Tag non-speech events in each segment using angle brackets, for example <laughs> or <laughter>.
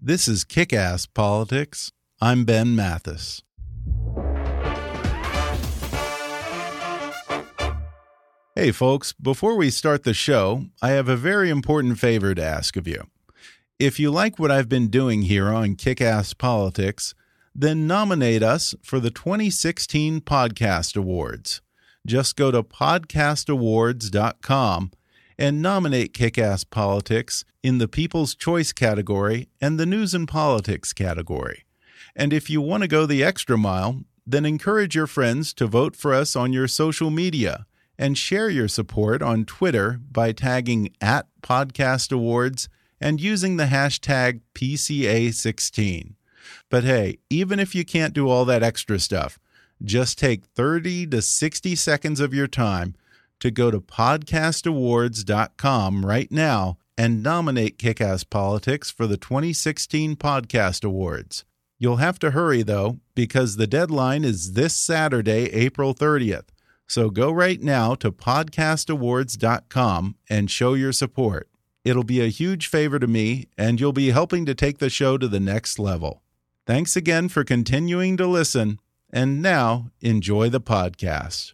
This is Kick Ass Politics. I'm Ben Mathis. Hey, folks, before we start the show, I have a very important favor to ask of you. If you like what I've been doing here on Kick Ass Politics, then nominate us for the 2016 Podcast Awards. Just go to podcastawards.com and nominate Kick Ass Politics in the People's Choice category and the News and Politics category. And if you want to go the extra mile, then encourage your friends to vote for us on your social media and share your support on Twitter by tagging at Podcast Awards and using the hashtag PCA16. But hey, even if you can't do all that extra stuff, just take 30 to 60 seconds of your time to go to podcastawards.com right now and nominate Kickass Politics for the 2016 Podcast Awards. You'll have to hurry though, because the deadline is this Saturday, April 30th. So go right now to podcastawards.com and show your support. It'll be a huge favor to me, and you'll be helping to take the show to the next level. Thanks again for continuing to listen, and now enjoy the podcast.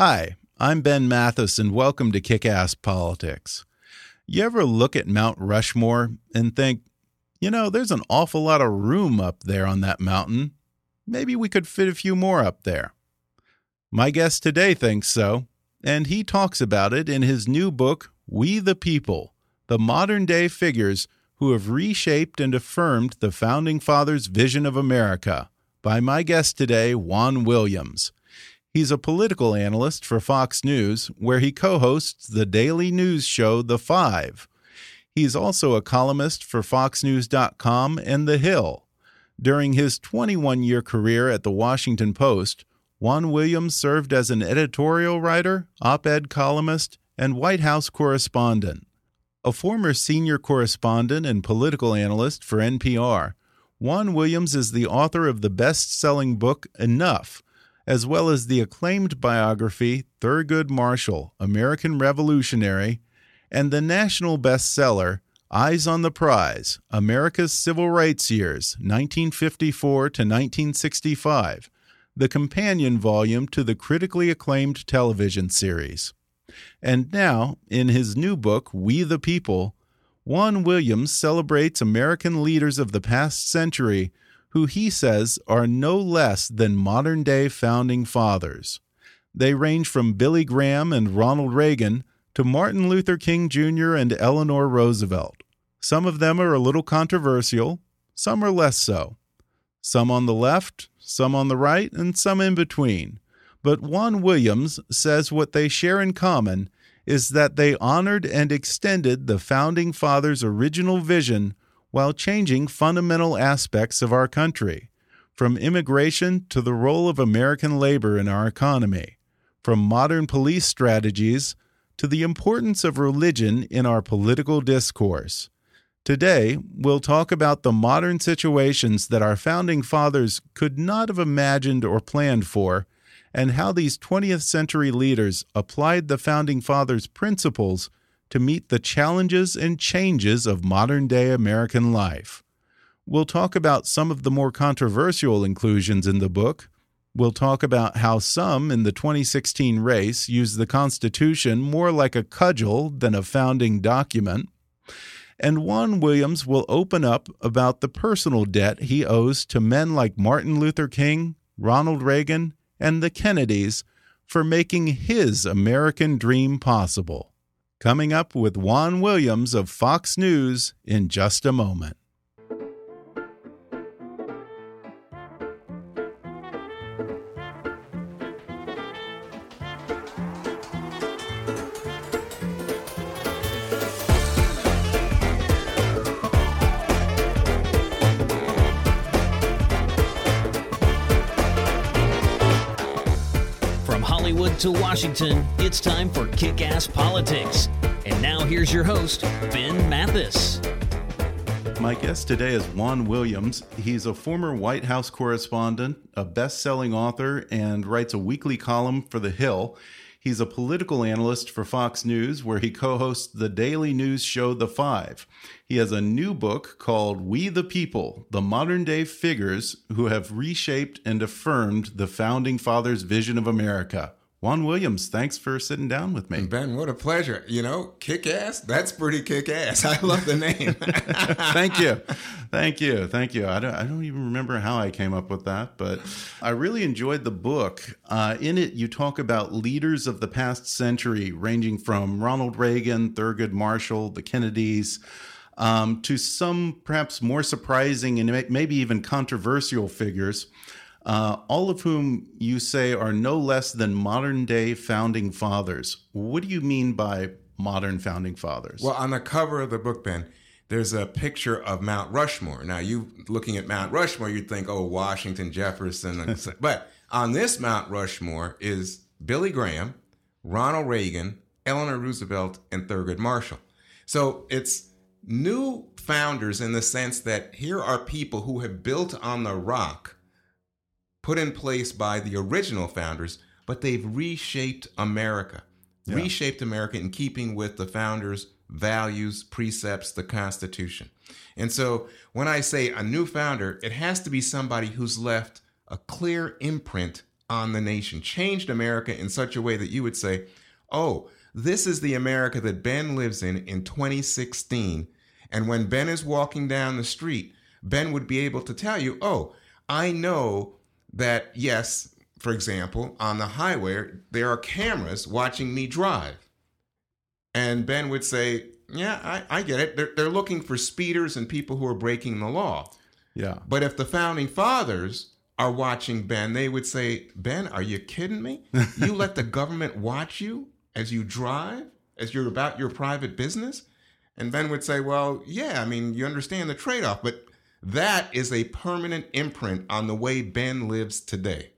Hi, I'm Ben Mathis, and welcome to Kick Ass Politics. You ever look at Mount Rushmore and think, you know, there's an awful lot of room up there on that mountain? Maybe we could fit a few more up there. My guest today thinks so, and he talks about it in his new book, We the People The Modern Day Figures Who Have Reshaped and Affirmed the Founding Fathers' Vision of America, by my guest today, Juan Williams. He's a political analyst for Fox News, where he co hosts the daily news show The Five. He's also a columnist for FoxNews.com and The Hill. During his 21 year career at the Washington Post, Juan Williams served as an editorial writer, op ed columnist, and White House correspondent. A former senior correspondent and political analyst for NPR, Juan Williams is the author of the best selling book Enough, as well as the acclaimed biography Thurgood Marshall, American Revolutionary, and the national bestseller Eyes on the Prize America's Civil Rights Years, 1954 to 1965, the companion volume to the critically acclaimed television series. And now, in his new book, We the People, Juan Williams celebrates American leaders of the past century who he says are no less than modern day founding fathers. They range from Billy Graham and Ronald Reagan to Martin Luther King Jr. and Eleanor Roosevelt. Some of them are a little controversial, some are less so. Some on the left, some on the right, and some in between. But Juan Williams says what they share in common is that they honored and extended the Founding Fathers' original vision while changing fundamental aspects of our country, from immigration to the role of American labor in our economy, from modern police strategies to the importance of religion in our political discourse. Today, we'll talk about the modern situations that our founding fathers could not have imagined or planned for, and how these 20th century leaders applied the founding fathers' principles to meet the challenges and changes of modern day American life. We'll talk about some of the more controversial inclusions in the book, We'll talk about how some in the 2016 race use the Constitution more like a cudgel than a founding document. And Juan Williams will open up about the personal debt he owes to men like Martin Luther King, Ronald Reagan, and the Kennedys for making his American dream possible. Coming up with Juan Williams of Fox News in just a moment. To Washington, it's time for Kick Ass Politics. And now here's your host, Ben Mathis. My guest today is Juan Williams. He's a former White House correspondent, a best selling author, and writes a weekly column for The Hill. He's a political analyst for Fox News, where he co hosts the daily news show The Five. He has a new book called We the People The Modern Day Figures Who Have Reshaped and Affirmed the Founding Fathers' Vision of America. Juan Williams, thanks for sitting down with me. Ben, what a pleasure. You know, kick ass? That's pretty kick ass. <laughs> I love the name. <laughs> Thank you. Thank you. Thank you. I don't, I don't even remember how I came up with that, but I really enjoyed the book. Uh, in it, you talk about leaders of the past century, ranging from Ronald Reagan, Thurgood Marshall, the Kennedys. Um, to some perhaps more surprising and maybe even controversial figures uh, all of whom you say are no less than modern day founding fathers. What do you mean by modern founding fathers? Well, on the cover of the book, Ben, there's a picture of Mount Rushmore. Now, you looking at Mount Rushmore, you'd think, oh, Washington, Jefferson. <laughs> but on this Mount Rushmore is Billy Graham, Ronald Reagan, Eleanor Roosevelt, and Thurgood Marshall. So it's new founders in the sense that here are people who have built on the rock put in place by the original founders, but they've reshaped America, yeah. reshaped America in keeping with the founders' values, precepts, the Constitution. And so when I say a new founder, it has to be somebody who's left a clear imprint on the nation, changed America in such a way that you would say, oh, this is the America that Ben lives in in 2016. And when Ben is walking down the street, Ben would be able to tell you, oh, I know that, yes, for example, on the highway, there are cameras watching me drive. And Ben would say, Yeah, I, I get it. They're, they're looking for speeders and people who are breaking the law. Yeah. But if the founding fathers are watching Ben, they would say, Ben, are you kidding me? <laughs> You let the government watch you as you drive, as you're about your private business? And Ben would say, Well, yeah, I mean, you understand the trade off, but that is a permanent imprint on the way Ben lives today.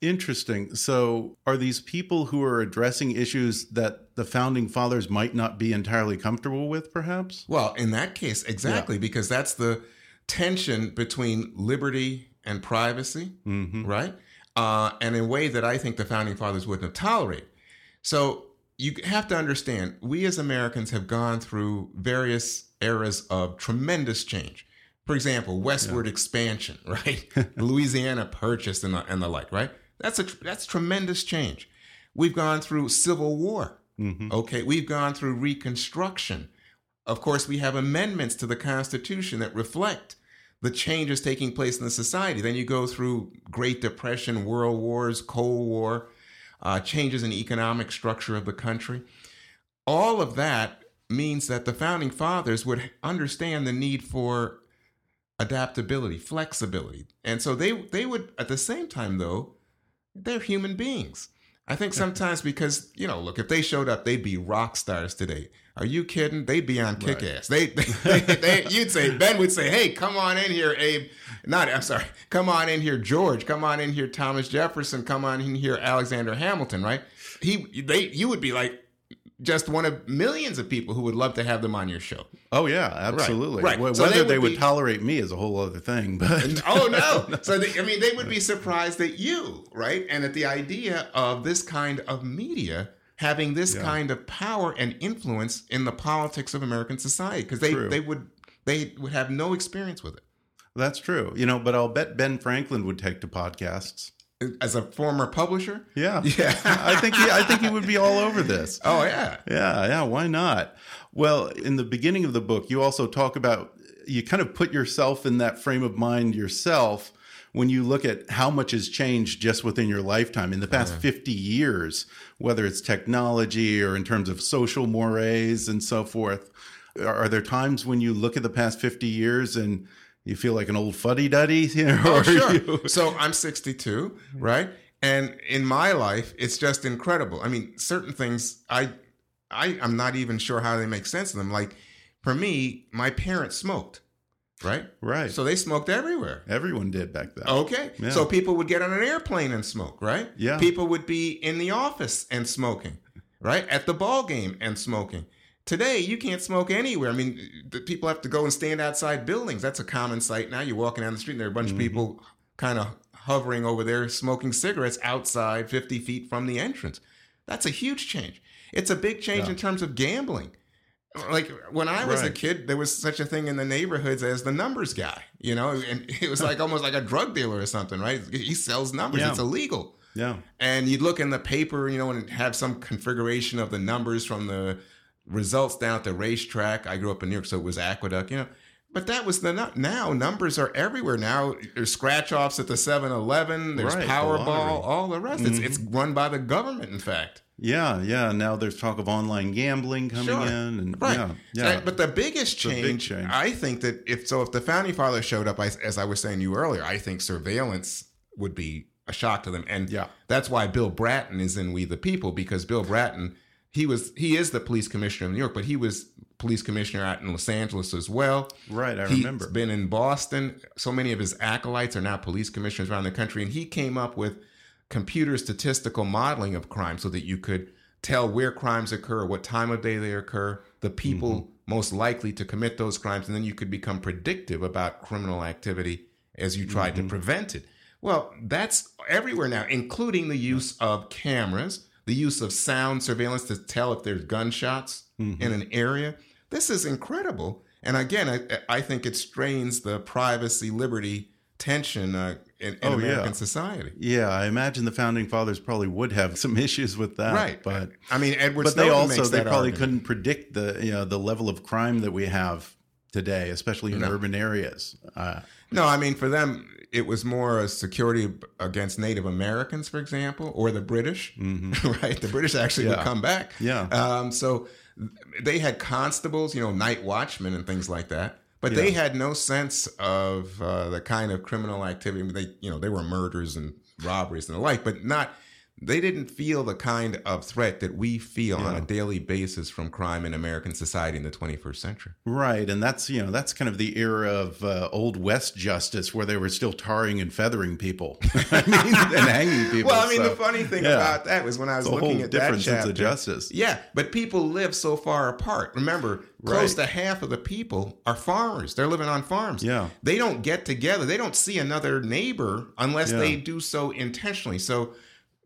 Interesting. So, are these people who are addressing issues that the founding fathers might not be entirely comfortable with, perhaps? Well, in that case, exactly, yeah. because that's the tension between liberty and privacy, mm -hmm. right? Uh, and in a way that I think the founding fathers wouldn't have tolerated. So, you have to understand, we as Americans have gone through various eras of tremendous change for example, westward yeah. expansion, <laughs> right? <laughs> Louisiana purchase and the, and the like, right? That's a that's tremendous change. We've gone through civil war. Mm-hmm. Okay, we've gone through reconstruction. Of course, we have amendments to the Constitution that reflect the changes taking place in the society. Then you go through Great Depression, World Wars, Cold War, uh, changes in economic structure of the country. All of that means that the founding fathers would understand the need for adaptability, flexibility. And so they they would at the same time though, they're human beings. I think <laughs> sometimes because, you know, look, if they showed up, they'd be rock stars today. Are you kidding? They'd be on kick ass. Right. They, they, they, you'd say, Ben would say, hey, come on in here, Abe. Not, I'm sorry. Come on in here, George. Come on in here, Thomas Jefferson. Come on in here, Alexander Hamilton, right? He, they, you would be like, just one of millions of people who would love to have them on your show. Oh yeah, absolutely. Right. So Whether they would, they would be, tolerate me is a whole other thing. But oh no. <laughs> So they, I mean, they would be surprised at you, right? And at the idea of this kind of media having this yeah. kind of power and influence in the politics of American society because they true. they would they would have no experience with it. That's true. You know, but I'll bet Ben Franklin would take to podcasts. As a former publisher. Yeah, <laughs> Yeah. I think he, I think he would be all over this. Oh yeah. Yeah, yeah, why not? Well, in the beginning of the book, you also talk about you kind of put yourself in that frame of mind yourself when you look at how much has changed just within your lifetime in the past 50 years, whether it's technology or in terms of social mores and so forth. Are, are there times when you look at the past 50 years and you feel like an old fuddy duddy? <laughs> You know, Oh, sure. you- So I'm 62, <laughs> right? And in my life, it's just incredible. I mean, certain things I, I, I'm not even sure how they make sense of them. Like, for me, my parents smoked, right? Right. So they smoked everywhere. Everyone did back then. Okay. Yeah. So people would get on an airplane and smoke, right? Yeah. People would be in the office and smoking, right? At the ball game and smoking. Today, you can't smoke anywhere. I mean, the people have to go and stand outside buildings. That's a common sight now. You're walking down the street and there are a bunch Mm-hmm. of people kind of hovering over there smoking cigarettes outside 50 feet from the entrance. That's a huge change. It's a big change in terms of gambling. Like when I was a kid, there was such a thing in the neighborhoods as the numbers guy, you know, and <laughs> it was like <laughs> almost like a drug dealer or something, right? He sells numbers, Yeah. it's illegal. Yeah. And you'd look in the paper, you know, and have some configuration of the numbers from the results down at the racetrack. I grew up in New York, so it was Aqueduct, you know. But that was the now numbers are everywhere. Now there's scratch offs at the 7-Eleven, there's Right, Powerball. Mm-hmm. all the rest. It's it's run by the government, in fact. Yeah, yeah. Now there's talk of online gambling coming Sure. in, and Right. yeah, yeah. but the biggest a big change, change. I think that if so, if the founding fathers showed up, as I was saying to you earlier, I think surveillance would be a shock to them, and Yeah. that's why Bill Bratton is in We the People because Bill Bratton, he was he is the police commissioner of New York, but he was police commissioner out in Los Angeles as well. Right, I He's remember. been in Boston. So many of his acolytes are now police commissioners around the country, and he came up with computer statistical modeling of crime so that you could tell where crimes occur, what time of day they occur, the people Mm-hmm. most likely to commit those crimes, and then you could become predictive about criminal activity as you tried Mm-hmm. to prevent it. Well, that's everywhere now, including the use of cameras, the use of sound surveillance to tell if there's gunshots Mm-hmm. in an area. This is incredible. And again, I, I think it strains the privacy liberty tension uh, in, in Oh, yeah. American society. yeah, I imagine the founding fathers probably would have some <laughs> issues with that, Right. But I mean, Edward but they also they probably argument. couldn't predict the you know the level of crime that we have today, especially in No. urban areas. Uh, No, I mean, for them, it was more a security against Native Americans, for example, or the British, <laughs> right? The British actually would Mm-hmm. Come back. Yeah. Um, so they had constables, you know, night watchmen and things like that. But they had no sense of uh, the kind of criminal activity. They, you know, they were murders and robberies and the like, but not. They didn't feel the kind of threat that we feel on a daily basis from crime in American society in the 21st century. right, and that's you know that's kind of the era of uh, old West justice, where they were still tarring and feathering people, <laughs> I mean, <laughs> and hanging people. Well, I mean, so, the funny thing yeah. about that was when I was It's looking at that different sense chapter. of justice. Yeah, but people live so far apart. Remember, close to half of the people are farmers. They're living on farms. Yeah. They don't get together. They don't see another neighbor unless Yeah. they do so intentionally. So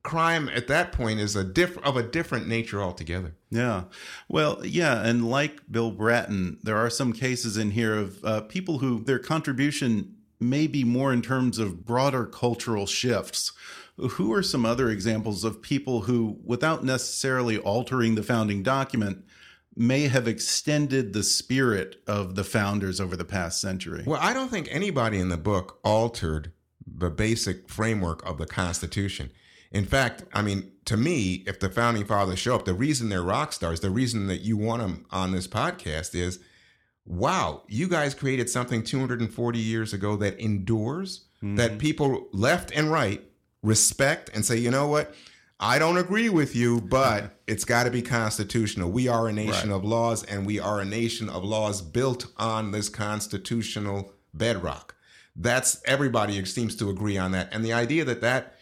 crime at that point is a diff- of a different nature altogether. Yeah. Well, yeah. And like Bill Bratton, there are some cases in here of uh, people who their contribution may be more in terms of broader cultural shifts. Who are some other examples of people who, without necessarily altering the founding document, may have extended the spirit of the founders over the past century? Well, I don't think anybody in the book altered the basic framework of the Constitution. In fact, I mean, to me, if the founding fathers show up, the reason they're rock stars, the reason that you want them on this podcast is wow, you guys created something 240 years ago that endures, that mm-hmm. people left and right respect and say, you know what? I don't agree with you, but <laughs> it's got to be constitutional. We are a nation of laws, and we are a nation of laws built on this constitutional bedrock. That's everybody seems to agree on that. And the idea that that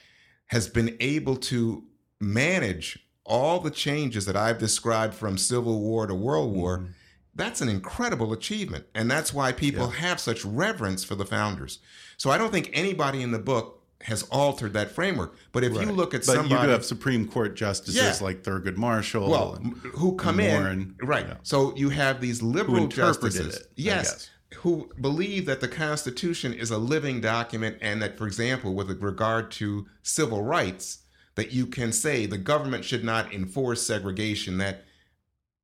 has been able to manage all the changes that I've described from Civil War to World War, mm-hmm. that's an incredible achievement. And that's why people have such reverence for the founders. So I don't think anybody in the book has altered that framework. But if you look at some of the. but somebody you do have Supreme Court justices Yeah. like Thurgood Marshall. well, and- who come in Warren, right. yeah. So you have these liberal justices, it, yes. Who believe that the Constitution is a living document and that, for example, with regard to civil rights, that you can say the government should not enforce segregation, that,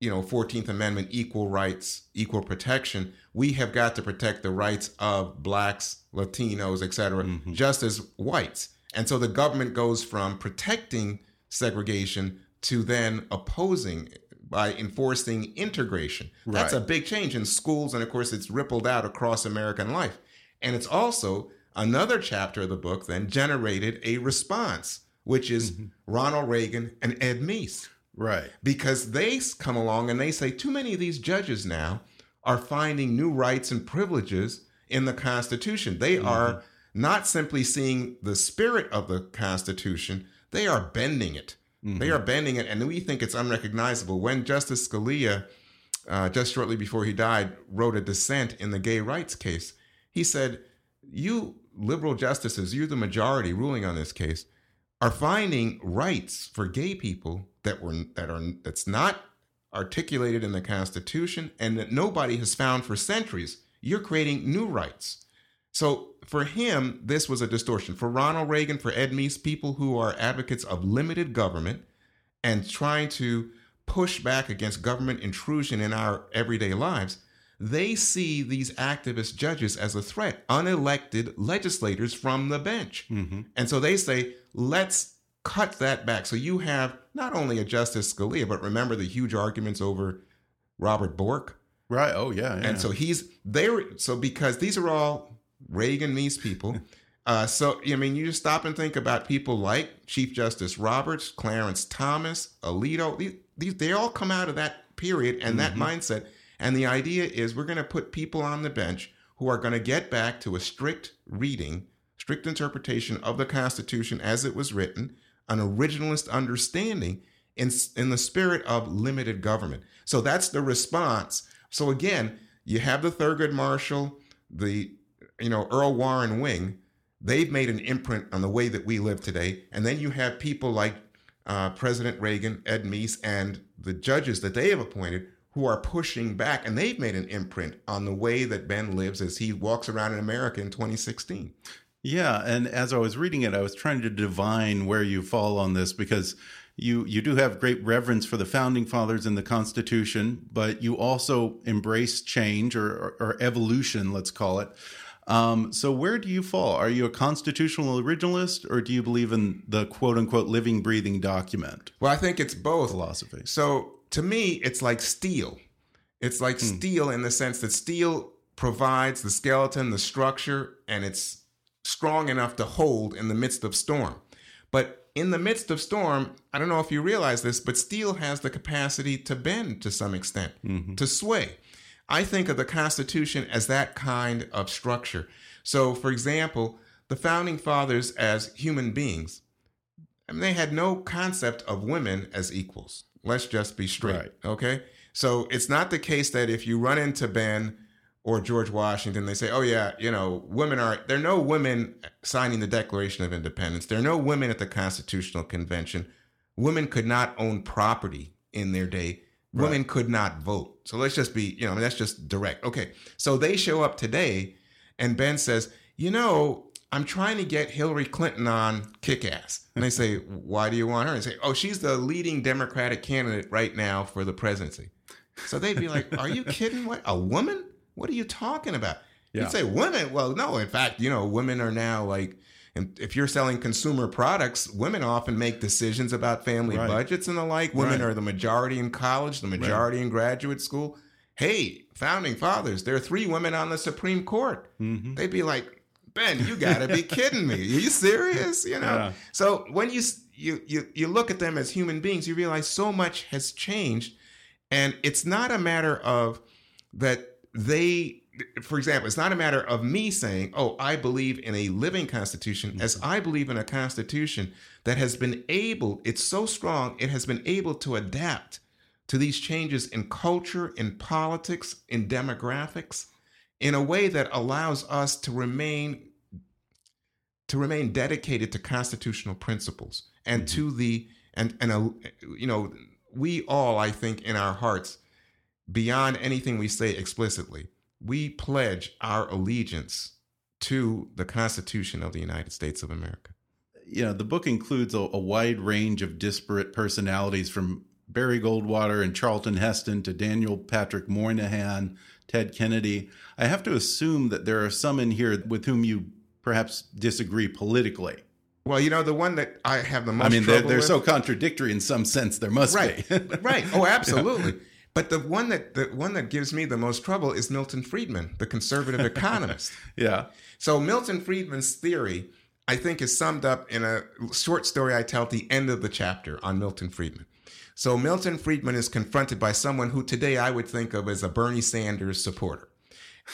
you know, 14th Amendment, equal rights, equal protection. We have got to protect the rights of blacks, Latinos, etc., mm-hmm. just as whites. And so the government goes from protecting segregation to then opposing by enforcing integration. That's a big change in schools, and of course, it's rippled out across American life. And it's also another chapter of the book then generated a response, which is mm-hmm. Ronald Reagan and Ed Meese. Right. Because they come along and they say too many of these judges now are finding new rights and privileges in the Constitution. They mm-hmm. are not simply seeing the spirit of the Constitution, they are bending it. Mm-hmm. They are bending it, and we think it's unrecognizable. When Justice Scalia, uh, just shortly before he died, wrote a dissent in the gay rights case, he said, You liberal justices, you the majority ruling on this case, are finding rights for gay people that were that are that's not articulated in the Constitution and that nobody has found for centuries. You're creating new rights. So for him, this was a distortion. For Ronald Reagan, for Ed Meese, people who are advocates of limited government and trying to push back against government intrusion in our everyday lives, they see these activist judges as a threat, unelected legislators from the bench. Mm-hmm. And so they say, let's cut that back. So you have not only a Justice Scalia, but remember the huge arguments over Robert Bork. Right. Oh, yeah. yeah. And so he's there. So because these are all Reagan these people. <laughs> Uh, so, I mean, you just stop and think about people like Chief Justice Roberts, Clarence Thomas, Alito. These, these they all come out of that period and mm-hmm. that mindset. And the idea is we're going to put people on the bench who are going to get back to a strict reading, strict interpretation of the Constitution as it was written, an originalist understanding in, in the spirit of limited government. So that's the response. So again, you have the Thurgood Marshall, the you know, Earl Warren Wing, they've made an imprint on the way that we live today. And then you have people like uh, President Reagan, Ed Meese, and the judges that they have appointed who are pushing back, and they've made an imprint on the way that Ben lives as he walks around in America in 2016. Yeah, and as I was reading it, I was trying to divine where you fall on this because you you do have great reverence for the founding fathers and the Constitution, but you also embrace change or, or, or evolution, let's call it. Um, so where do you fall? Are you a constitutional originalist or do you believe in the quote unquote living, breathing document? Well, I think it's both. Philosophy. So to me, it's like steel. It's like hmm. steel in the sense that steel provides the skeleton, the structure, and it's strong enough to hold in the midst of storm. But in the midst of storm, I don't know if you realize this, but steel has the capacity to bend to some extent, mm-hmm. to sway. I think of the Constitution as that kind of structure. So, for example, the founding fathers as human beings, I mean, they had no concept of women as equals. Let's just be straight. Right. Okay. So it's not the case that if you run into Ben or George Washington, they say, oh, yeah, you know, women are, there are no women signing the Declaration of Independence. There are no women at the Constitutional Convention. Women could not own property in their day. Women could not vote. So let's just be, you know, I mean, that's just direct. Okay. So they show up today and Ben says, you know, I'm trying to get Hillary Clinton on kick ass. And they say, <laughs> why do you want her? And say, oh, she's the leading Democratic candidate right now for the presidency. So they'd be like, are you <laughs> kidding? What? A woman? What are you talking about? Yeah. You'd say, women? Well, no. In fact, you know, women are now like and if you're selling consumer products, women often make decisions about family right. budgets and the like. Women right. are the majority in college, the majority right. in graduate school. Hey, founding fathers, there are three women on the Supreme Court. Mm-hmm. They'd be like, Ben, you got to be <laughs> kidding me. Are you serious? You know. Yeah. So when you you you you look at them as human beings, you realize so much has changed, and it's not a matter of that they for example, it's not a matter of me saying, oh, I believe in a living constitution, as mm-hmm. I believe in a constitution that has been able, it's so strong, it has been able to adapt to these changes in culture, in politics, in demographics, in a way that allows us to remain to remain dedicated to constitutional principles and mm-hmm. to the and and a, you know we all I think in our hearts beyond anything we say explicitly we pledge our allegiance to the Constitution of the United States of America. You know, the book includes a, a wide range of disparate personalities from Barry Goldwater and Charlton Heston to Daniel Patrick Moynihan, Ted Kennedy. I have to assume that there are some in here with whom you perhaps disagree politically. Well, you know, the one that I have the most. I mean, they're, they're so contradictory in some sense. There must right. be. <laughs> right. Oh, absolutely. But the one that the one that gives me the most trouble is Milton Friedman, the conservative economist. <laughs> yeah. So Milton Friedman's theory, I think, is summed up in a short story I tell at the end of the chapter on Milton Friedman. So Milton Friedman is confronted by someone who today I would think of as a Bernie Sanders supporter.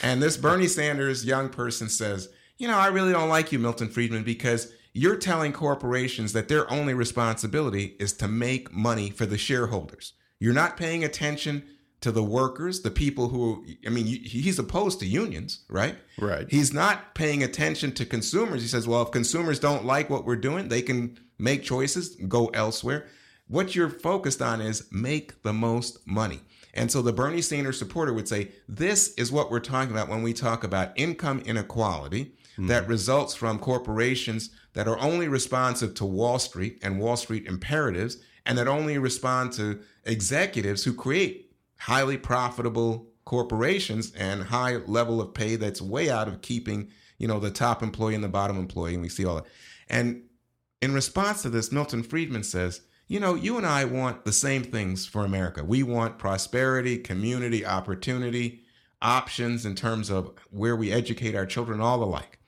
And this Bernie Sanders young person says, You know, I really don't like you, Milton Friedman, because you're telling corporations that their only responsibility is to make money for the shareholders. You're not paying attention to the workers, the people who, I mean, he's opposed to unions, right? Right. He's not paying attention to consumers. He says, well, if consumers don't like what we're doing, they can make choices, go elsewhere. What you're focused on is make the most money. And so the Bernie Sanders supporter would say, this is what we're talking about when we talk about income inequality mm-hmm. that results from corporations that are only responsive to Wall Street and Wall Street imperatives and that only respond to executives who create highly profitable corporations and high level of pay that's way out of keeping, you know, the top employee and the bottom employee. And we see all that. And in response to this, Milton Friedman says, you know, you and I want the same things for America. We want prosperity, community, opportunity, options in terms of where we educate our children, all the like.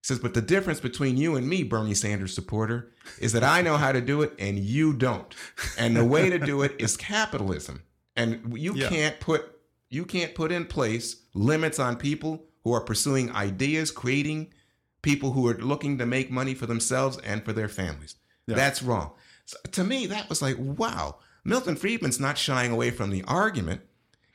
He says, but the difference between you and me, Bernie Sanders supporter, is that I know how to do it and you don't. And the way to do it is capitalism. And you yeah. can't put you can't put in place limits on people who are pursuing ideas, creating people who are looking to make money for themselves and for their families. Yeah. That's wrong. So to me, that was like, wow. Milton Friedman's not shying away from the argument.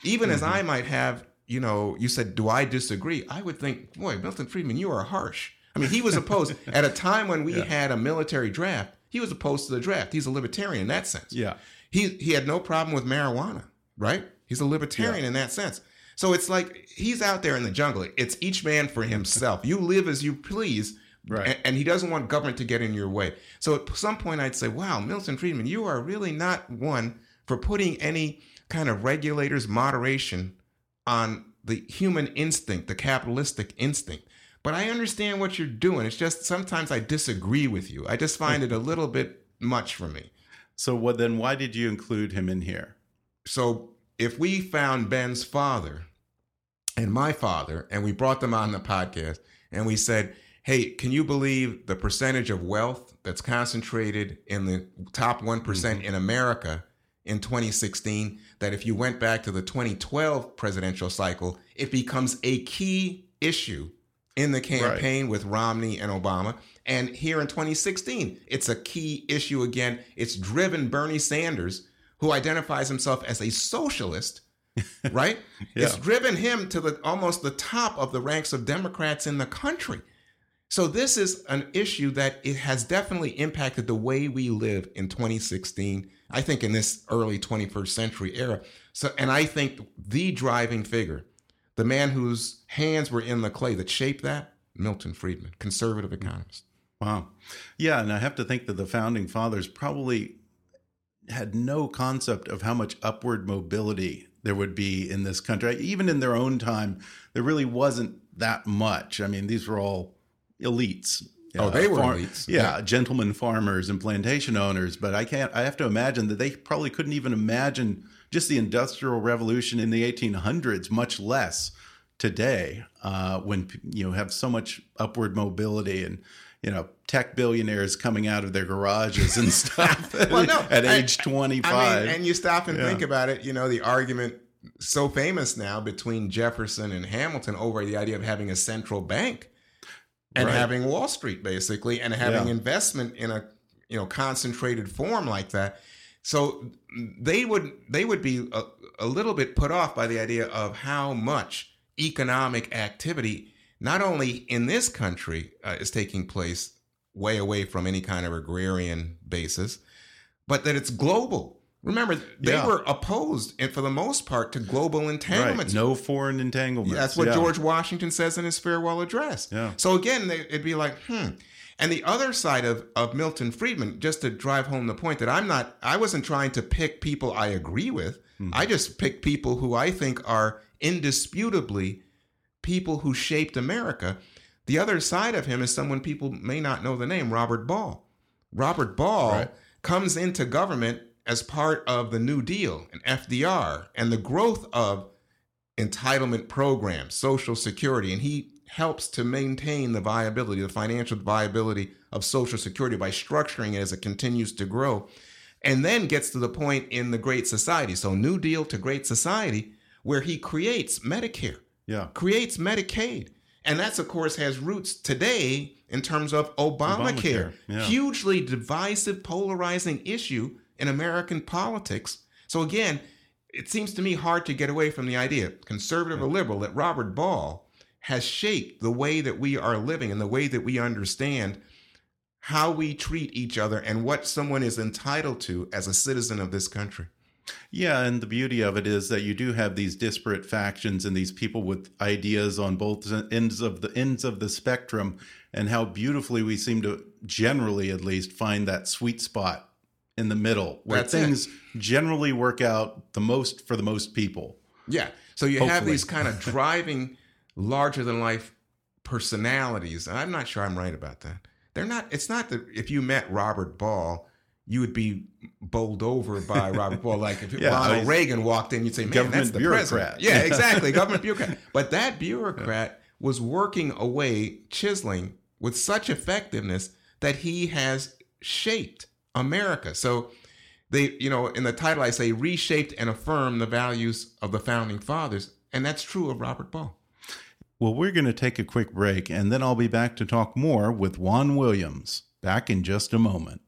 Even mm-hmm. as I might have, you know, you said, do I disagree? I would think, boy, Milton Friedman, you are harsh. I mean, he was opposed <laughs> at a time when we yeah. had a military draft. He was opposed to the draft. He's a libertarian in that sense. Yeah. He he had no problem with marijuana, right? He's a libertarian yeah. in that sense. So it's like he's out there in the jungle. It's each man for himself. you live as you please. Right. And, and, he doesn't want government to get in your way. So at some point, I'd say, wow, Milton Friedman, you are really not one for putting any kind of regulators, moderation on the human instinct, the capitalistic instinct. But I understand what you're doing. It's just sometimes I disagree with you. I just find it a little bit much for me. So what then why did you include him in here? So if we found Ben's father and my father and we brought them on the podcast and we said, "Hey, can you believe the percentage of wealth that's concentrated in the top 1% mm-hmm. in America in 2016 that if you went back to the 2012 presidential cycle, it becomes a key issue in the campaign right. with Romney and Obama. And here in 2016, it's a key issue again. It's driven Bernie Sanders, who identifies himself as a socialist, <laughs> right? yeah. It's driven him to the almost the top of the ranks of Democrats in the country. So this is an issue that it has definitely impacted the way we live in 2016. I think in this early 21st century era. So and I think the driving figure the man whose hands were in the clay that shaped that, Milton Friedman, conservative mm. economist. Wow. Yeah, and I have to think that the founding fathers probably had no concept of how much upward mobility there would be in this country. Even in their own time, there really wasn't that much. I mean, these were all elites. Oh, they were elites. Yeah, yeah, gentlemen farmers and plantation owners. But I can't. I have to imagine that they probably couldn't even imagine just the industrial revolution in the 1800s, much less today, uh, when you know have so much upward mobility and you know tech billionaires coming out of their garages and <laughs> stuff <laughs> well, no, at I, age 25. I mean, and you stop and yeah. think about it. You know, the argument so famous now between Jefferson and Hamilton over the idea of having a central bank and right. having Wall Street basically and having yeah. investment in a you know concentrated form like that so they would they would be a, a little bit put off by the idea of how much economic activity, not only in this country, uh, is taking place way away from any kind of agrarian basis, but that it's global. Remember, they Yeah. were opposed, and for the most part, to global entanglements. Right. No foreign entanglements. That's what Yeah. George Washington says in his farewell address. Yeah. So again, they, it'd be like, hmm. And the other side of, of Milton Friedman, just to drive home the point that I'm not, I wasn't trying to pick people I agree with. Mm-hmm. I just pick people who I think are indisputably people who shaped America. The other side of him is someone people may not know the name, Robert Ball. Robert Ball Right. comes into government as part of the New Deal and FDR and the growth of entitlement programs, Social Security, and he helps to maintain the viability, the financial viability of Social Security by structuring it as it continues to grow. And then gets to the point in the Great Society. So, New Deal to Great Society, where he creates Medicare Yeah. creates Medicaid. And that's, of course, has roots today in terms of Obamacare. Obamacare, yeah. Hugely divisive, polarizing issue in American politics. So, again, it seems to me hard to get away from the idea, conservative or liberal, that Robert Ball has shaped the way that we are living and the way that we understand how we treat each other and what someone is entitled to as a citizen of this country. Yeah, and the beauty of it is that you do have these disparate factions and these people with ideas on both ends of the ends of the spectrum, and how beautifully we seem to generally, at least, find that sweet spot in the middle where That's it. things generally work out the most for the most people. Yeah. So you have these kind of <laughs> driving, larger than life personalities. And I'm not sure I'm right about that. They're not, it's not that if you met Robert Ball, you would be bowled over by <laughs> Robert Ball. Like if Yeah, Ronald Reagan walked in, you'd say, man, Government that's the bureaucrat." president. Yeah, <laughs> exactly. government bureaucrat. But that bureaucrat was working away, chiseling with such effectiveness that he has shaped America. So they, you know, in the title I say reshaped and affirmed the values of the founding fathers, and that's true of Robert Ball. Well, we're going to take a quick break, and then I'll be back to talk more with Juan Williams. Back in just a moment.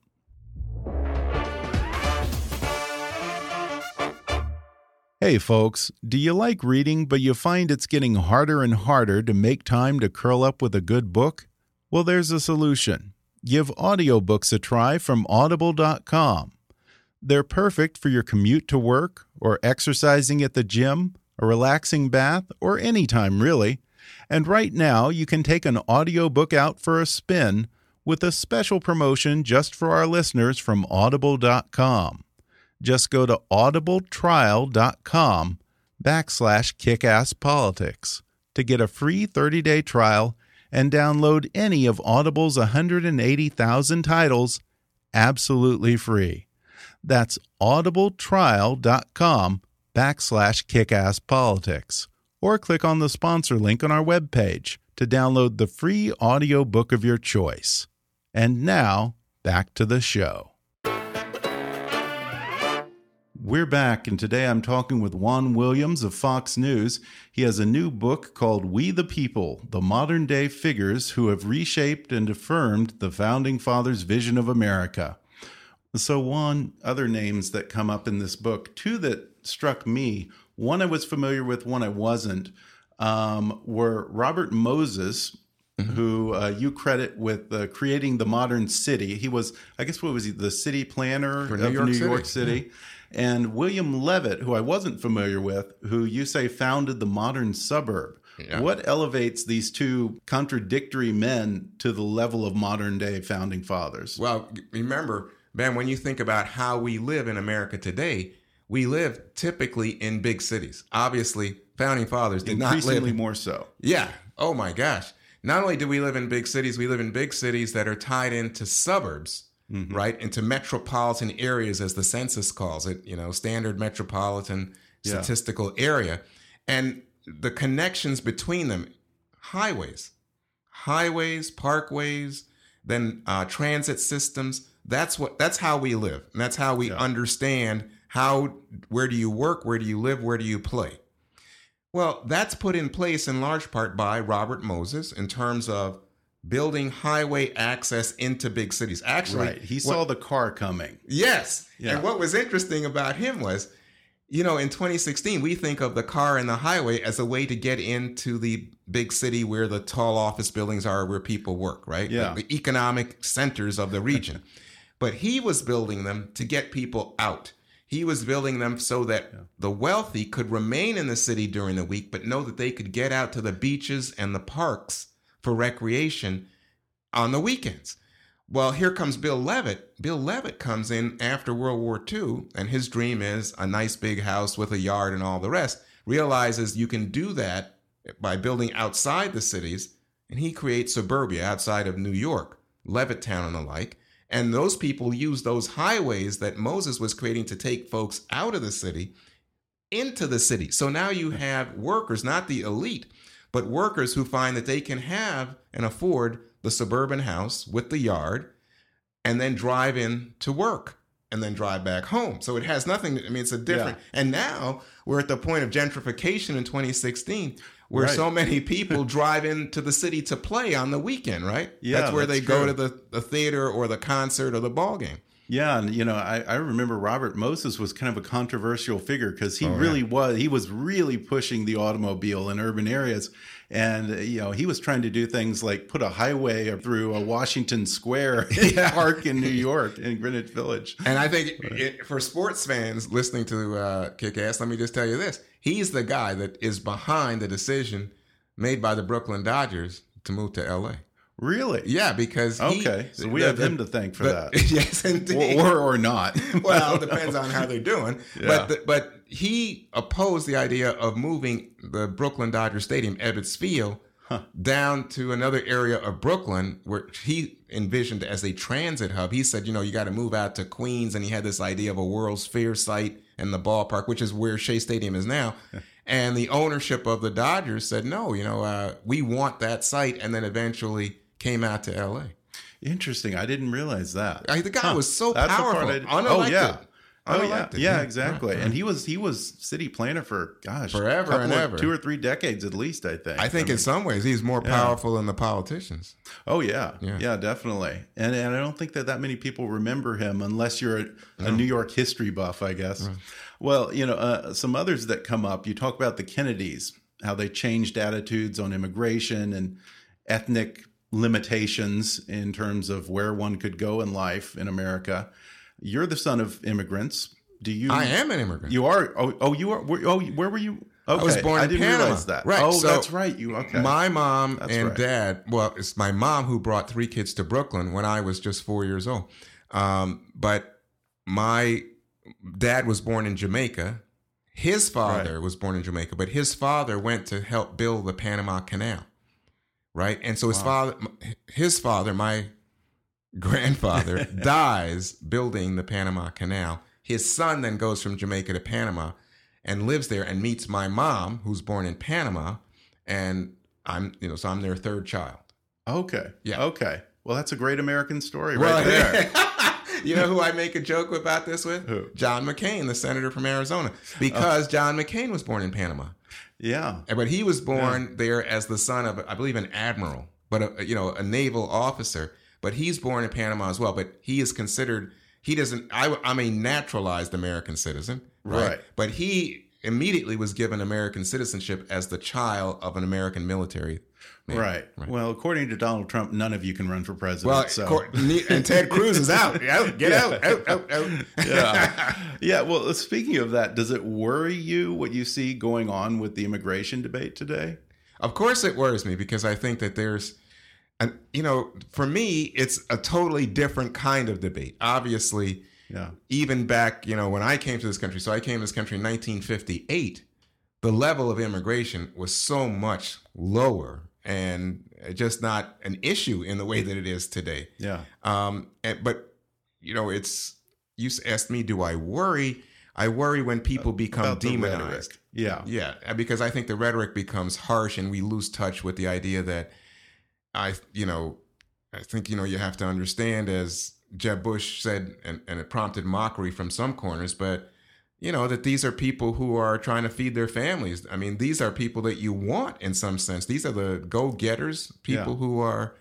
Hey, folks, do you like reading, but you find it's getting harder and harder to make time to curl up with a good book? Well, there's a solution. Give audiobooks a try from audible.com. They're perfect for your commute to work, or exercising at the gym, a relaxing bath, or any time really. And right now, you can take an audiobook out for a spin with a special promotion just for our listeners from audible.com. Just go to audibletrial.com backslash kickasspolitics to get a free 30-day trial and download any of Audible's 180,000 titles absolutely free. That's audibletrial.com backslash kickasspolitics. Or click on the sponsor link on our webpage to download the free audiobook of your choice. And now, back to the show. We're back, and today I'm talking with Juan Williams of Fox News. He has a new book called We the People The Modern Day Figures Who Have Reshaped and Affirmed the Founding Fathers' Vision of America. So, Juan, other names that come up in this book, two that struck me, one I was familiar with, one I wasn't, um, were Robert Moses, who uh, you credit with uh, creating the modern city. He was, I guess, what was he, the city planner For of New York New City. York City. And William Levitt, who I wasn't familiar with, who you say founded the modern suburb. Yeah. What elevates these two contradictory men to the level of modern day founding fathers? Well, remember, Ben, when you think about how we live in America today, we live typically in big cities. Obviously, founding fathers did not live Increasingly in more so. Yeah. Oh my gosh. Not only do we live in big cities, we live in big cities that are tied into suburbs, Mm-hmm. right? Into metropolitan areas, as the census calls it, you know, standard metropolitan Yeah. statistical area. And the connections between them, highways, highways, parkways, then uh, transit systems. That's what. That's how we live, and that's how we Yeah. understand how. Where do you work? Where do you live? Where do you play? Well, that's put in place in large part by Robert Moses in terms of building highway access into big cities. Actually, Right. He what- saw the car coming. Yes. Yeah. And what was interesting about him was, you know, in 2016, we think of the car and the highway as a way to get into the big city where the tall office buildings are, where people work, right? Yeah. The, the economic centers of the region. <laughs> but he was building them to get people out. He was building them so that the wealthy could remain in the city during the week, but know that they could get out to the beaches and the parks for recreation on the weekends. Well, here comes Bill Levitt. Bill Levitt comes in after World War II, and his dream is a nice big house with a yard and all the rest. Realizes you can do that by building outside the cities, and he creates suburbia outside of New York, Levittown and the like. And those people use those highways that Moses was creating to take folks out of the city into the city. So now you have workers, not the elite, but workers who find that they can have and afford the suburban house with the yard and then drive in to work and then drive back home. So it has nothing, I mean, it's a different. Yeah. And now we're at the point of gentrification in 2016 where Right. so many <laughs> people drive into the city to play on the weekend, right? Yeah, that's where that's they go to the, the theater or the concert or the ball game. Yeah, and you know, I, I remember Robert Moses was kind of a controversial figure because he Oh, yeah. really was he was really pushing the automobile in urban areas, and uh, you know he was trying to do things like put a highway through a Washington Square <laughs> park in New York in Greenwich Village. And I think it, for sports fans listening to uh, Kick Ass, let me just tell you this: he's the guy that is behind the decision made by the Brooklyn Dodgers to move to L.A. Really? Yeah, because he, Okay, so we the- have the- him to thank for the- that, <laughs> yes, indeed. or, or or not. <laughs> well, it depends on how they're doing. <laughs> Yeah. But the, but he opposed the idea of moving the Brooklyn Dodger Stadium, Ebbets Field, down to another area of Brooklyn where he envisioned as a transit hub. He said, you know, you got to move out to Queens, and he had this idea of a World's Fair site in the ballpark, which is where Shea Stadium is now. And the ownership of the Dodgers said, no, you know, uh, we want that site, and then eventually came out to L.A. Interesting. I didn't realize that. I- the guy Huh. was so That's the part powerful, I unelected. Oh yeah. Oh yeah, yeah, exactly. Right, And he was he was city planner for gosh Forever and of- ever. two or three decades at least. I think. I think mean, in some ways he's more Yeah. powerful than the politicians. Oh yeah. Yeah. yeah, definitely. And and I don't think that that many people remember him unless you're a, a New York history buff, I guess. Well, you know, uh, some others that come up. You talk about the Kennedys, how they changed attitudes on immigration and ethnic limitations in terms of where one could go in life in America. You're the son of immigrants. Do you? I am an immigrant. You are. Oh, oh you are. Where, oh, where were you? Okay. was born I in didn't Panama. realize that. Right, Oh, so that's right. You okay? My mom That's and right. dad, well, it's my mom who brought three kids to Brooklyn when I was just four years old. Um, but my dad was born in Jamaica. His father was born in Jamaica, but his father went to help build the Panama Canal. Right. And so his father, his father, my <laughs> grandfather, <laughs> dies building the Panama Canal. His son then goes from Jamaica to Panama and lives there and meets my mom, who's born in Panama. And I'm, you know, so I'm their third child. Okay. Yeah. Okay. Well, that's a great American story Well, right <laughs> there. you know who I make a joke about this with? Who? John McCain, the senator from Arizona, oh. because John McCain was born in Panama. Yeah. But he was born there as the son of, I believe, an admiral, but a, you know, a naval officer. But he's born in Panama as well. But he is considered. He doesn't. I, I'm a naturalized American citizen, right? Right. But he immediately was given American citizenship as the child of an American military. Man. Right. Well, according to Donald Trump, none of you can run for president. Well, so. Cor- and Ted Cruz is out. <laughs> Out, Get out. Out. Out. Out. yeah. <laughs> Yeah. Well, speaking of that, does it worry you what you see going on with the immigration debate today? Of course, it worries me because I think that there's, and you know, for me, it's a totally different kind of debate. Obviously, Yeah. even back, you know, when I came to this country, so I came to this country in 1958, the level of immigration was so much lower and just not an issue in the way that it is today. Yeah. Um, and, but you know, it's you asked me, do I worry? I worry when people become About demonized. Yeah. Yeah, because I think the rhetoric becomes harsh and we lose touch with the idea that I, you know, I think, you know, you have to understand, as Jeb Bush said, and, and it prompted mockery from some corners, but, you know, that these are people who are trying to feed their families. I mean, these are people that you want in some sense. These are the go getters, people Yeah. who are,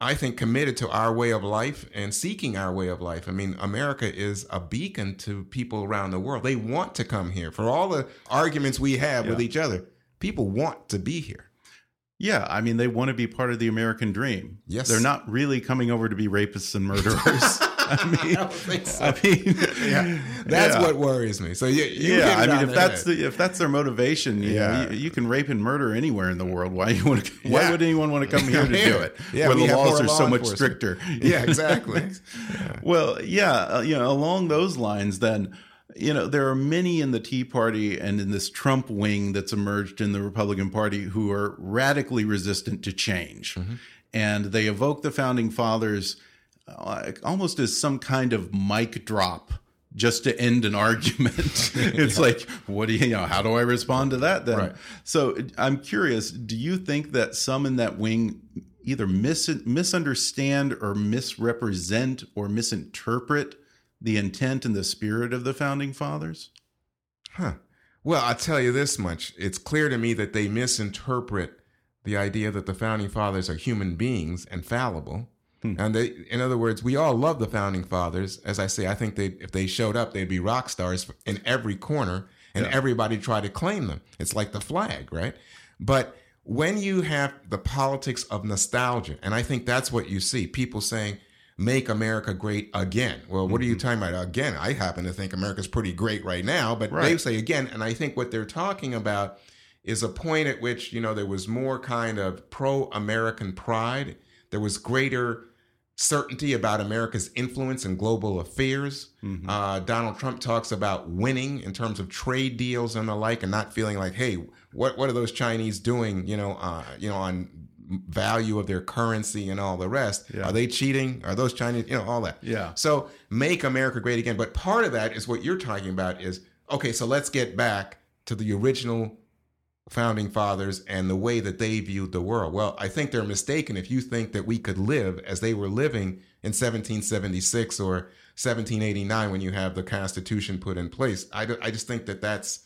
I think, committed to our way of life and seeking our way of life. I mean, America is a beacon to people around the world. They want to come here. For all the arguments we have with each other, people want to be here. Yeah. I mean, they want to be part of the American dream. Yes. They're not really coming over to be rapists and murderers. <laughs> <laughs> I mean, I so. I mean, yeah, that's yeah. what worries me. So you, you yeah, I mean, if that's head. the if that's their motivation, you Yeah. know, you, you can rape and murder anywhere in the world. Why you want to? Why Yeah. would anyone want to come here to do it? <laughs> Yeah, where the laws are law so much stricter. <laughs> yeah, exactly. Well, yeah, uh, you know, along those lines, then, you know, there are many in the Tea Party and in this Trump wing that's emerged in the Republican Party who are radically resistant to change. And they evoke the founding fathers uh, almost as some kind of mic drop just to end an argument. <laughs> <laughs> it's like, what do you, you know, how do I respond to that then? Right. So I'm curious, do you think that some in that wing either mis misunderstand or misrepresent or misinterpret the intent and the spirit of the founding fathers? Huh. Well, I'll tell you this much. It's clear to me that they misinterpret the idea that the founding fathers are human beings and fallible. Hmm. And they, in other words, we all love the founding fathers. As I say, I think they, if they showed up, they'd be rock stars in every corner, and everybody try to claim them. It's like the flag, right? But when you have the politics of nostalgia, and I think that's what you see, people saying, "Make America great again." Well, what are you mm-hmm. talking about again? I happen to think America's pretty great right now, but they say again, and I think what they're talking about is a point at which you know there was more kind of pro-American pride. There was greater certainty about America's influence in global affairs. Uh, Donald Trump talks about winning in terms of trade deals and the like, and not feeling like, hey, what what are those Chinese doing? You know, uh, you know, on value of their currency and all the rest. Yeah. Are they cheating? Are those Chinese? You know, all that. Yeah. So make America great again. But part of that is what you're talking about is okay, so let's get back to the original founding fathers and the way that they viewed the world. Well, I think they're mistaken if you think that we could live as they were living in 1776 or 1789 when you have the Constitution put in place. I, do- I just think that that's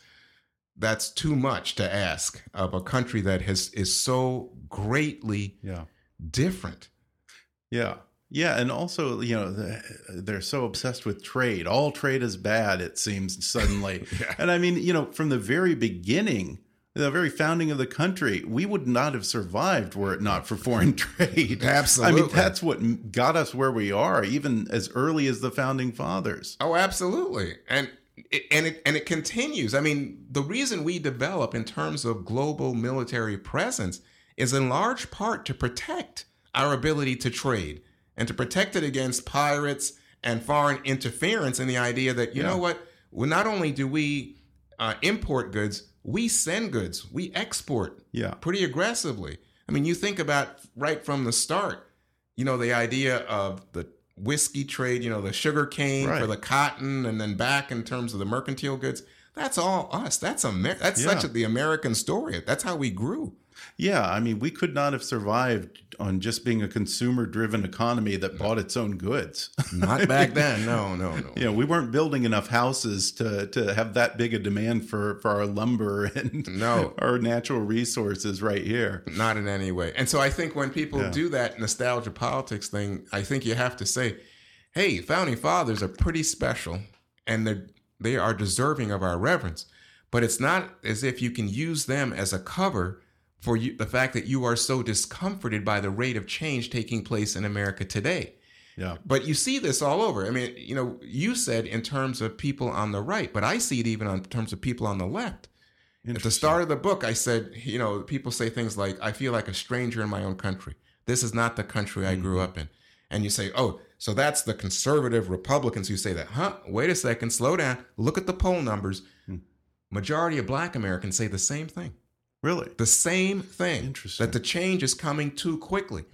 that's too much to ask of a country that has is so greatly Yeah. different. Yeah. Yeah, and also, you know, they're so obsessed with trade. All trade is bad, it seems suddenly. <laughs> And I mean, you know, from the very beginning, the very founding of the country, we would not have survived were it not for foreign <laughs> trade. Absolutely. I mean, that's what got us where we are, even as early as the founding fathers. Oh, absolutely. And it, and it and it continues. I mean, the reason we develop in terms of global military presence is in large part to protect our ability to trade and to protect it against pirates and foreign interference in the idea that you Yeah. know what, well, not only do we uh, import goods, we send goods, we export Yeah. pretty aggressively. I mean, you think about right from the start, you know, the idea of the whiskey trade, you know, the sugar cane Right. for the cotton, and then back in terms of the mercantile goods. That's all us. That's Amer- That's Yeah. such a, the American story. That's how we grew. Yeah, I mean, we could not have survived on just being a consumer driven economy that bought its own goods. <laughs> Not back then. No, no, no. you know, we weren't building enough houses to to have that big a demand for for our lumber <laughs> and No. our natural resources right here. Not in any way. And so I think when people Yeah. do that nostalgia politics thing, I think you have to say, hey, founding fathers are pretty special and they they are deserving of our reverence. But it's not as if you can use them as a cover for you, the fact that you are so discomforted by the rate of change taking place in America today. Yeah. But you see this all over. I mean, you know, you said in terms of people on the right, but I see it even in terms of people on the left. At the start of the book, I said, you know, people say things like, I feel like a stranger in my own country. This is not the country I grew mm. up in. And you say, oh, so that's the conservative Republicans who say that. Huh? Wait a second, slow down. Look at the poll numbers. Hmm. Majority of black Americans say the same thing. Really? The same thing. Interesting. That the change is coming too quickly.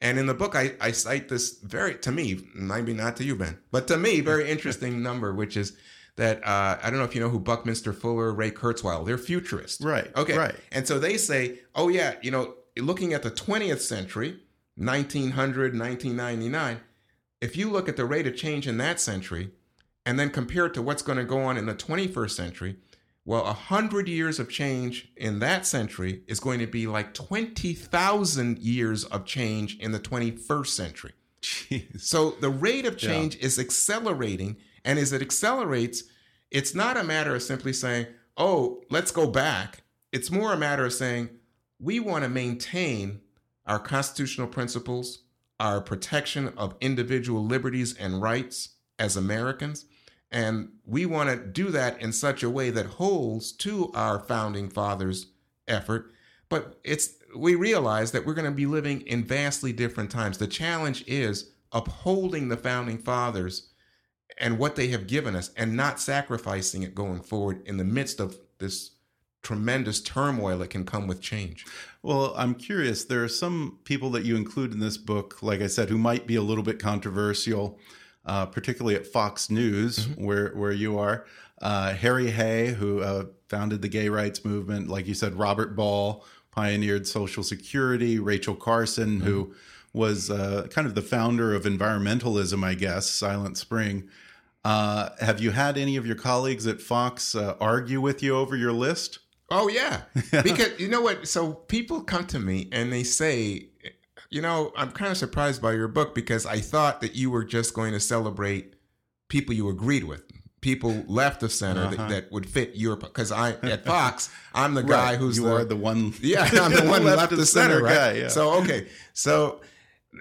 And in the book, I, I cite this very, to me, maybe not to you, Ben, but to me, very <laughs> interesting number, which is that uh, I don't know if you know who Buckminster Fuller, Ray Kurzweil, they're futurists. Right, Okay. right. And so they say, oh, yeah, you know, looking at the 20th century, 1900, 1999, if you look at the rate of change in that century and then compare it to what's going to go on in the 21st century, well, a hundred years of change in that century is going to be like 20,000 years of change in the 21st century. Jeez. So the rate of change is accelerating. And as it accelerates, it's not a matter of simply saying, oh, let's go back. It's more a matter of saying, we want to maintain our constitutional principles, our protection of individual liberties and rights as Americans. And we want to do that in such a way that holds to our founding fathers' effort. But it's we realize that we're going to be living in vastly different times. The challenge is upholding the founding fathers and what they have given us and not sacrificing it going forward in the midst of this tremendous turmoil that can come with change. Well, I'm curious. There are some people that you include in this book, like I said, who might be a little bit controversial, uh, particularly at Fox News, mm -hmm. where where you are. Uh, Harry Hay, who uh, founded the gay rights movement, like you said, Robert Ball pioneered Social Security, Rachel Carson, mm -hmm. who mm-hmm. was uh, kind of the founder of environmentalism, I guess, Silent Spring. Uh, have you had any of your colleagues at Fox uh, argue with you over your list? Oh yeah, because you know what? So people come to me and they say, you know, I'm kind of surprised by your book because I thought that you were just going to celebrate people you agreed with, people left of center uh-huh. that, that, would fit your. Because I at <laughs> Fox, I'm the guy right. who's you the, are the one. <laughs> Yeah, I'm the <laughs> one left, left of center, center right? Guy, yeah. So okay, so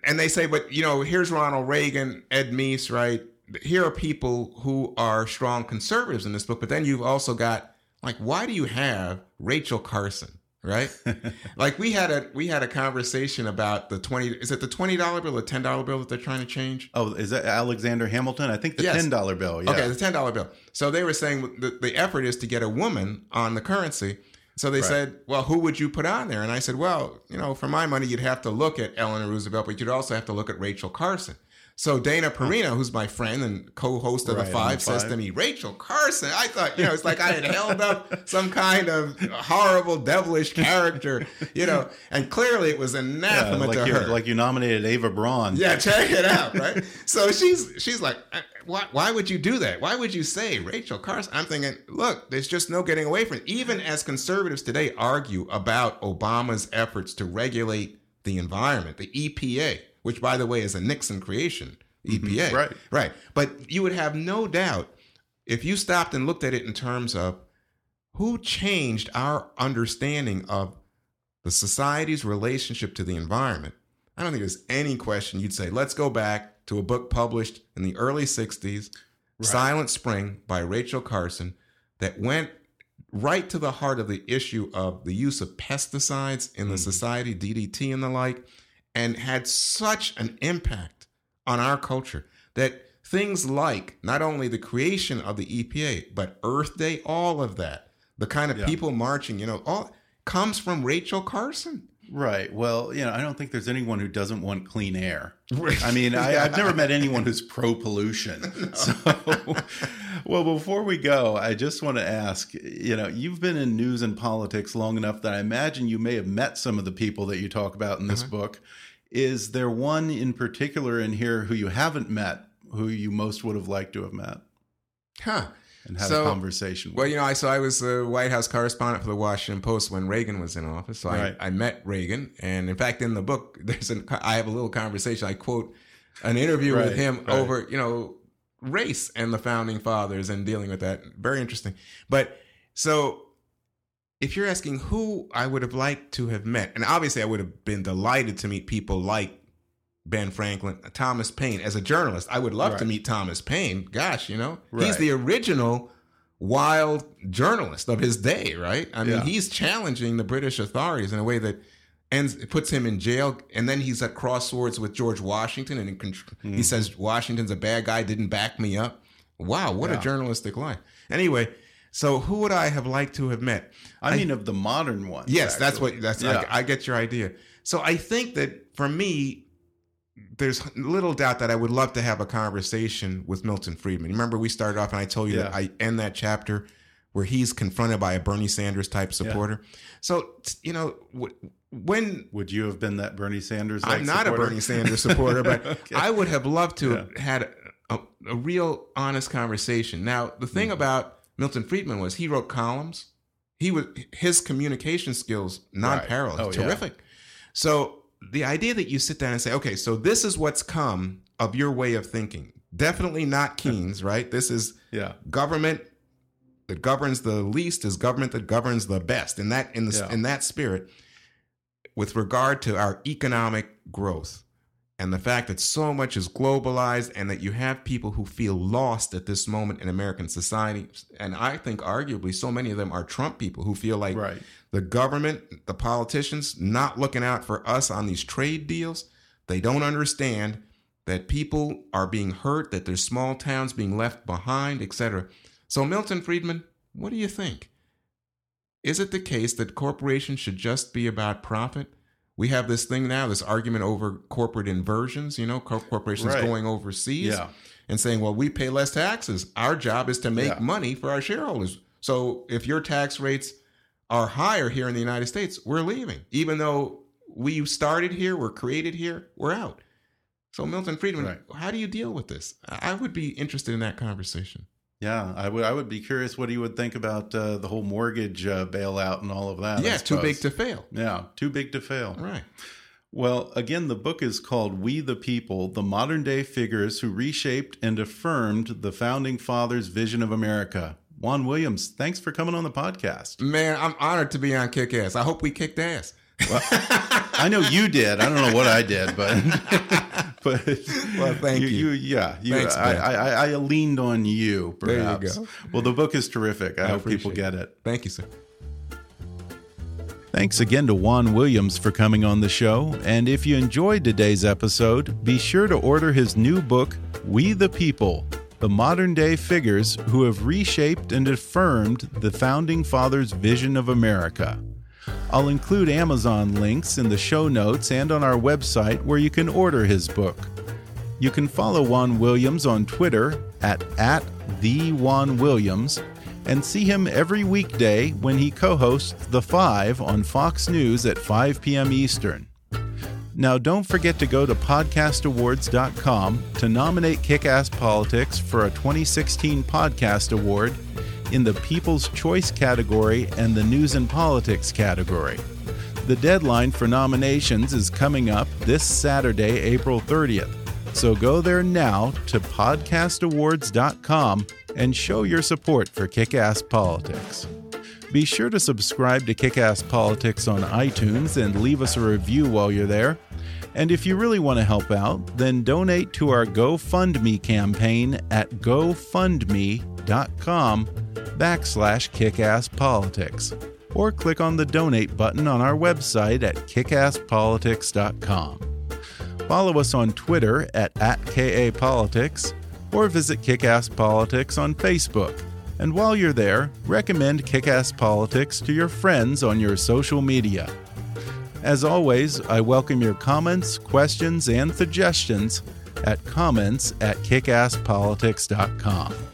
and they say, but you know, here's Ronald Reagan, Ed Meese, right? Here are people who are strong conservatives in this book, but then you've also got like why do you have Rachel Carson? Right? <laughs> like we had a we had a conversation about the twenty is it the twenty dollar bill or ten dollar bill that they're trying to change? Oh, is that Alexander Hamilton? I think the yes. ten dollar bill. Yeah. Okay, the ten dollar bill. So they were saying the, the effort is to get a woman on the currency. So they right. said, well, who would you put on there? And I said, well, you know, for my money, you'd have to look at Eleanor Roosevelt, but you'd also have to look at Rachel Carson. So Dana Perino, who's my friend and co-host of right, the, Five, says to me, "Rachel Carson." I thought, you know, it's like I had held up some kind of horrible, devilish character, you know, and clearly it was anathema yeah, like to her. Like you nominated Eva Braun. Yeah, check it out, right? so she's she's like, uh, why, why would you do that? Why would you say Rachel Carson? I'm thinking, look, there's just no getting away from it. Even as conservatives today argue about Obama's efforts to regulate the environment, the EPA which by the way is a Nixon creation, EPA. Mm-hmm. Right. Right. But you would have no doubt if you stopped and looked at it in terms of who changed our understanding of the society's relationship to the environment. I don't think there's any question you'd say, let's go back to a book published in the early 60s, right. Silent Spring by Rachel Carson, that went right to the heart of the issue of the use of pesticides in the mm. society, DDT and the like, and had such an impact on our culture that things like not only the creation of the EPA, but Earth Day, all of that, the kind of yeah. people marching, you know, all comes from Rachel Carson. Right. Well, you know, I don't think there's anyone who doesn't want clean air. I mean, I, have never met anyone who's <laughs> pro pollution. No. <laughs> So, well, before we go, I just want to ask you know, you've been in news and politics long enough that I imagine you may have met some of the people that you talk about in this uh -huh. book. Is there one in particular in here who you haven't met, who you most would have liked to have met? Huh and had so, a conversation. With. Well, you know, I so I was the White House correspondent for the Washington Post when Reagan was in office. So right. I, I met Reagan, and in fact, in the book, <laughs> there's an I have a little conversation. I quote an interview right, with him right. over you know race and the founding fathers and dealing with that. Very interesting. But so if you're asking who I would have liked to have met, and obviously I would have been delighted to meet people like Ben Franklin, Thomas Paine. As a journalist, I would love right. to meet Thomas Paine. Gosh, you know, right. he's the original wild journalist of his day, right? I mean, yeah. he's challenging the British authorities in a way that ends puts him in jail, and then he's at crosswords with George Washington, and mm-hmm. he says Washington's a bad guy, didn't back me up. Wow, what yeah. a journalistic life. Anyway, so who would I have liked to have met? I, I mean, of the modern ones. Yes, actually. that's what that's. Yeah. I, I get your idea. So I think that for me, there's little doubt that I would love to have a conversation with Milton Friedman. Remember, we started off and I told you yeah. that I end that chapter where he's confronted by a Bernie Sanders type supporter. Yeah. So, you know, when would you have been that Bernie Sanders? I'm not supporter? a Bernie Sanders supporter, but <laughs> okay. I would have loved to yeah. have had a, a, real honest conversation. Now, the thing mm. about Milton Friedman was he wrote columns. He was his communication skills non-parallel, right. oh, terrific. So the idea that you sit down and say, okay, so this is what's come of your way of thinking. Definitely not Keynes, right? This is yeah. government that governs the least is government that governs the best. In that in the yeah. in that spirit, with regard to our economic growth and the fact that so much is globalized and that you have people who feel lost at this moment in American society. And I think arguably so many of them are Trump people who feel like Right. the government, the politicians not looking out for us on these trade deals. They don't understand that people are being hurt, that there's small towns being left behind, etc. So Milton Friedman, what do you think? Is it the case that corporations should just be about profit? We have this thing now, this argument over corporate inversions, you know, corporations Right. going overseas Yeah. and saying, well, we pay less taxes. Our job is to make Yeah. money for our shareholders. So if your tax rates are higher here in the United States, we're leaving. Even though we started here, we're created here, we're out. So Milton Friedman, Right. how do you deal with this? I I would be interested in that conversation. Yeah, I would. I would be curious what he would think about uh, the whole mortgage uh, bailout and all of that. Yeah, too big to fail. Yeah, too big to fail. Right. Well, again, the book is called We the People The Modern Day Figures Who Reshaped and Affirmed the Founding Fathers' Vision of America. Juan Williams, thanks for coming on the podcast. Man, I'm honored to be on Kick Ass. I hope we kicked ass. <laughs> I know you did. I don't know what I did, but <laughs> but Well, thank you. yeah, you, Thanks, I, I, I, I leaned on you. There you go. Well, the book is terrific. I, I hope people get it. Thank you, sir. Thanks again to Juan Williams for coming on the show. And if you enjoyed today's episode, be sure to order his new book, We the People The Modern Day Figures Who Have Reshaped and Affirmed the Founding Fathers' Vision of America. I'll include Amazon links in the show notes and on our website where you can order his book. You can follow Juan Williams on Twitter at, at the Juan Williams and see him every weekday when he co-hosts The Five on Fox News at 5 p.m. Eastern. Now, don't forget to go to podcastawards.com to nominate Kickass Politics for a 2016 Podcast Award in the People's Choice category and the News and Politics category. The deadline for nominations is coming up this Saturday, April 30th. So go there now to podcastawards.com and show your support for Kickass Politics. Be sure to subscribe to Kickass Politics on iTunes and leave us a review while you're there. And if you really want to help out, then donate to our GoFundMe campaign at gofundme.com backslash kickasspolitics or click on the donate button on our website at kickasspolitics.com. Follow us on Twitter at, at KAPolitics or visit Kickass Politics on Facebook. And while you're there, recommend Kickass Politics to your friends on your social media. As always, I welcome your comments, questions, and suggestions at comments at kickasspolitics.com.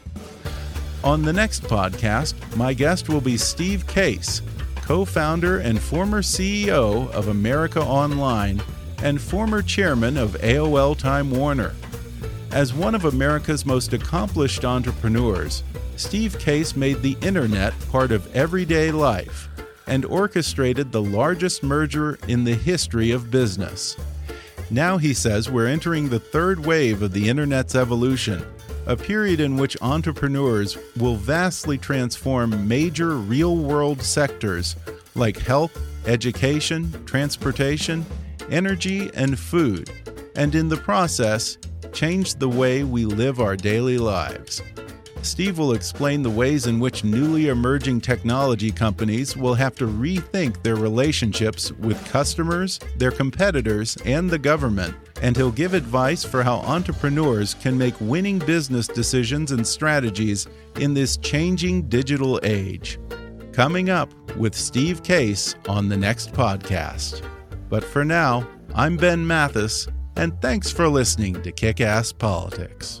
On the next podcast, my guest will be Steve Case, co founder and former CEO of America Online and former chairman of AOL Time Warner. As one of America's most accomplished entrepreneurs, Steve Case made the internet part of everyday life and orchestrated the largest merger in the history of business. Now he says we're entering the third wave of the internet's evolution, a period in which entrepreneurs will vastly transform major real world sectors like health, education, transportation, energy, and food, and in the process, change the way we live our daily lives. Steve will explain the ways in which newly emerging technology companies will have to rethink their relationships with customers, their competitors, and the government, and he'll give advice for how entrepreneurs can make winning business decisions and strategies in this changing digital age. Coming up with Steve Case on the next podcast. But for now, I'm Ben Mathis, and thanks for listening to Kick Ass Politics.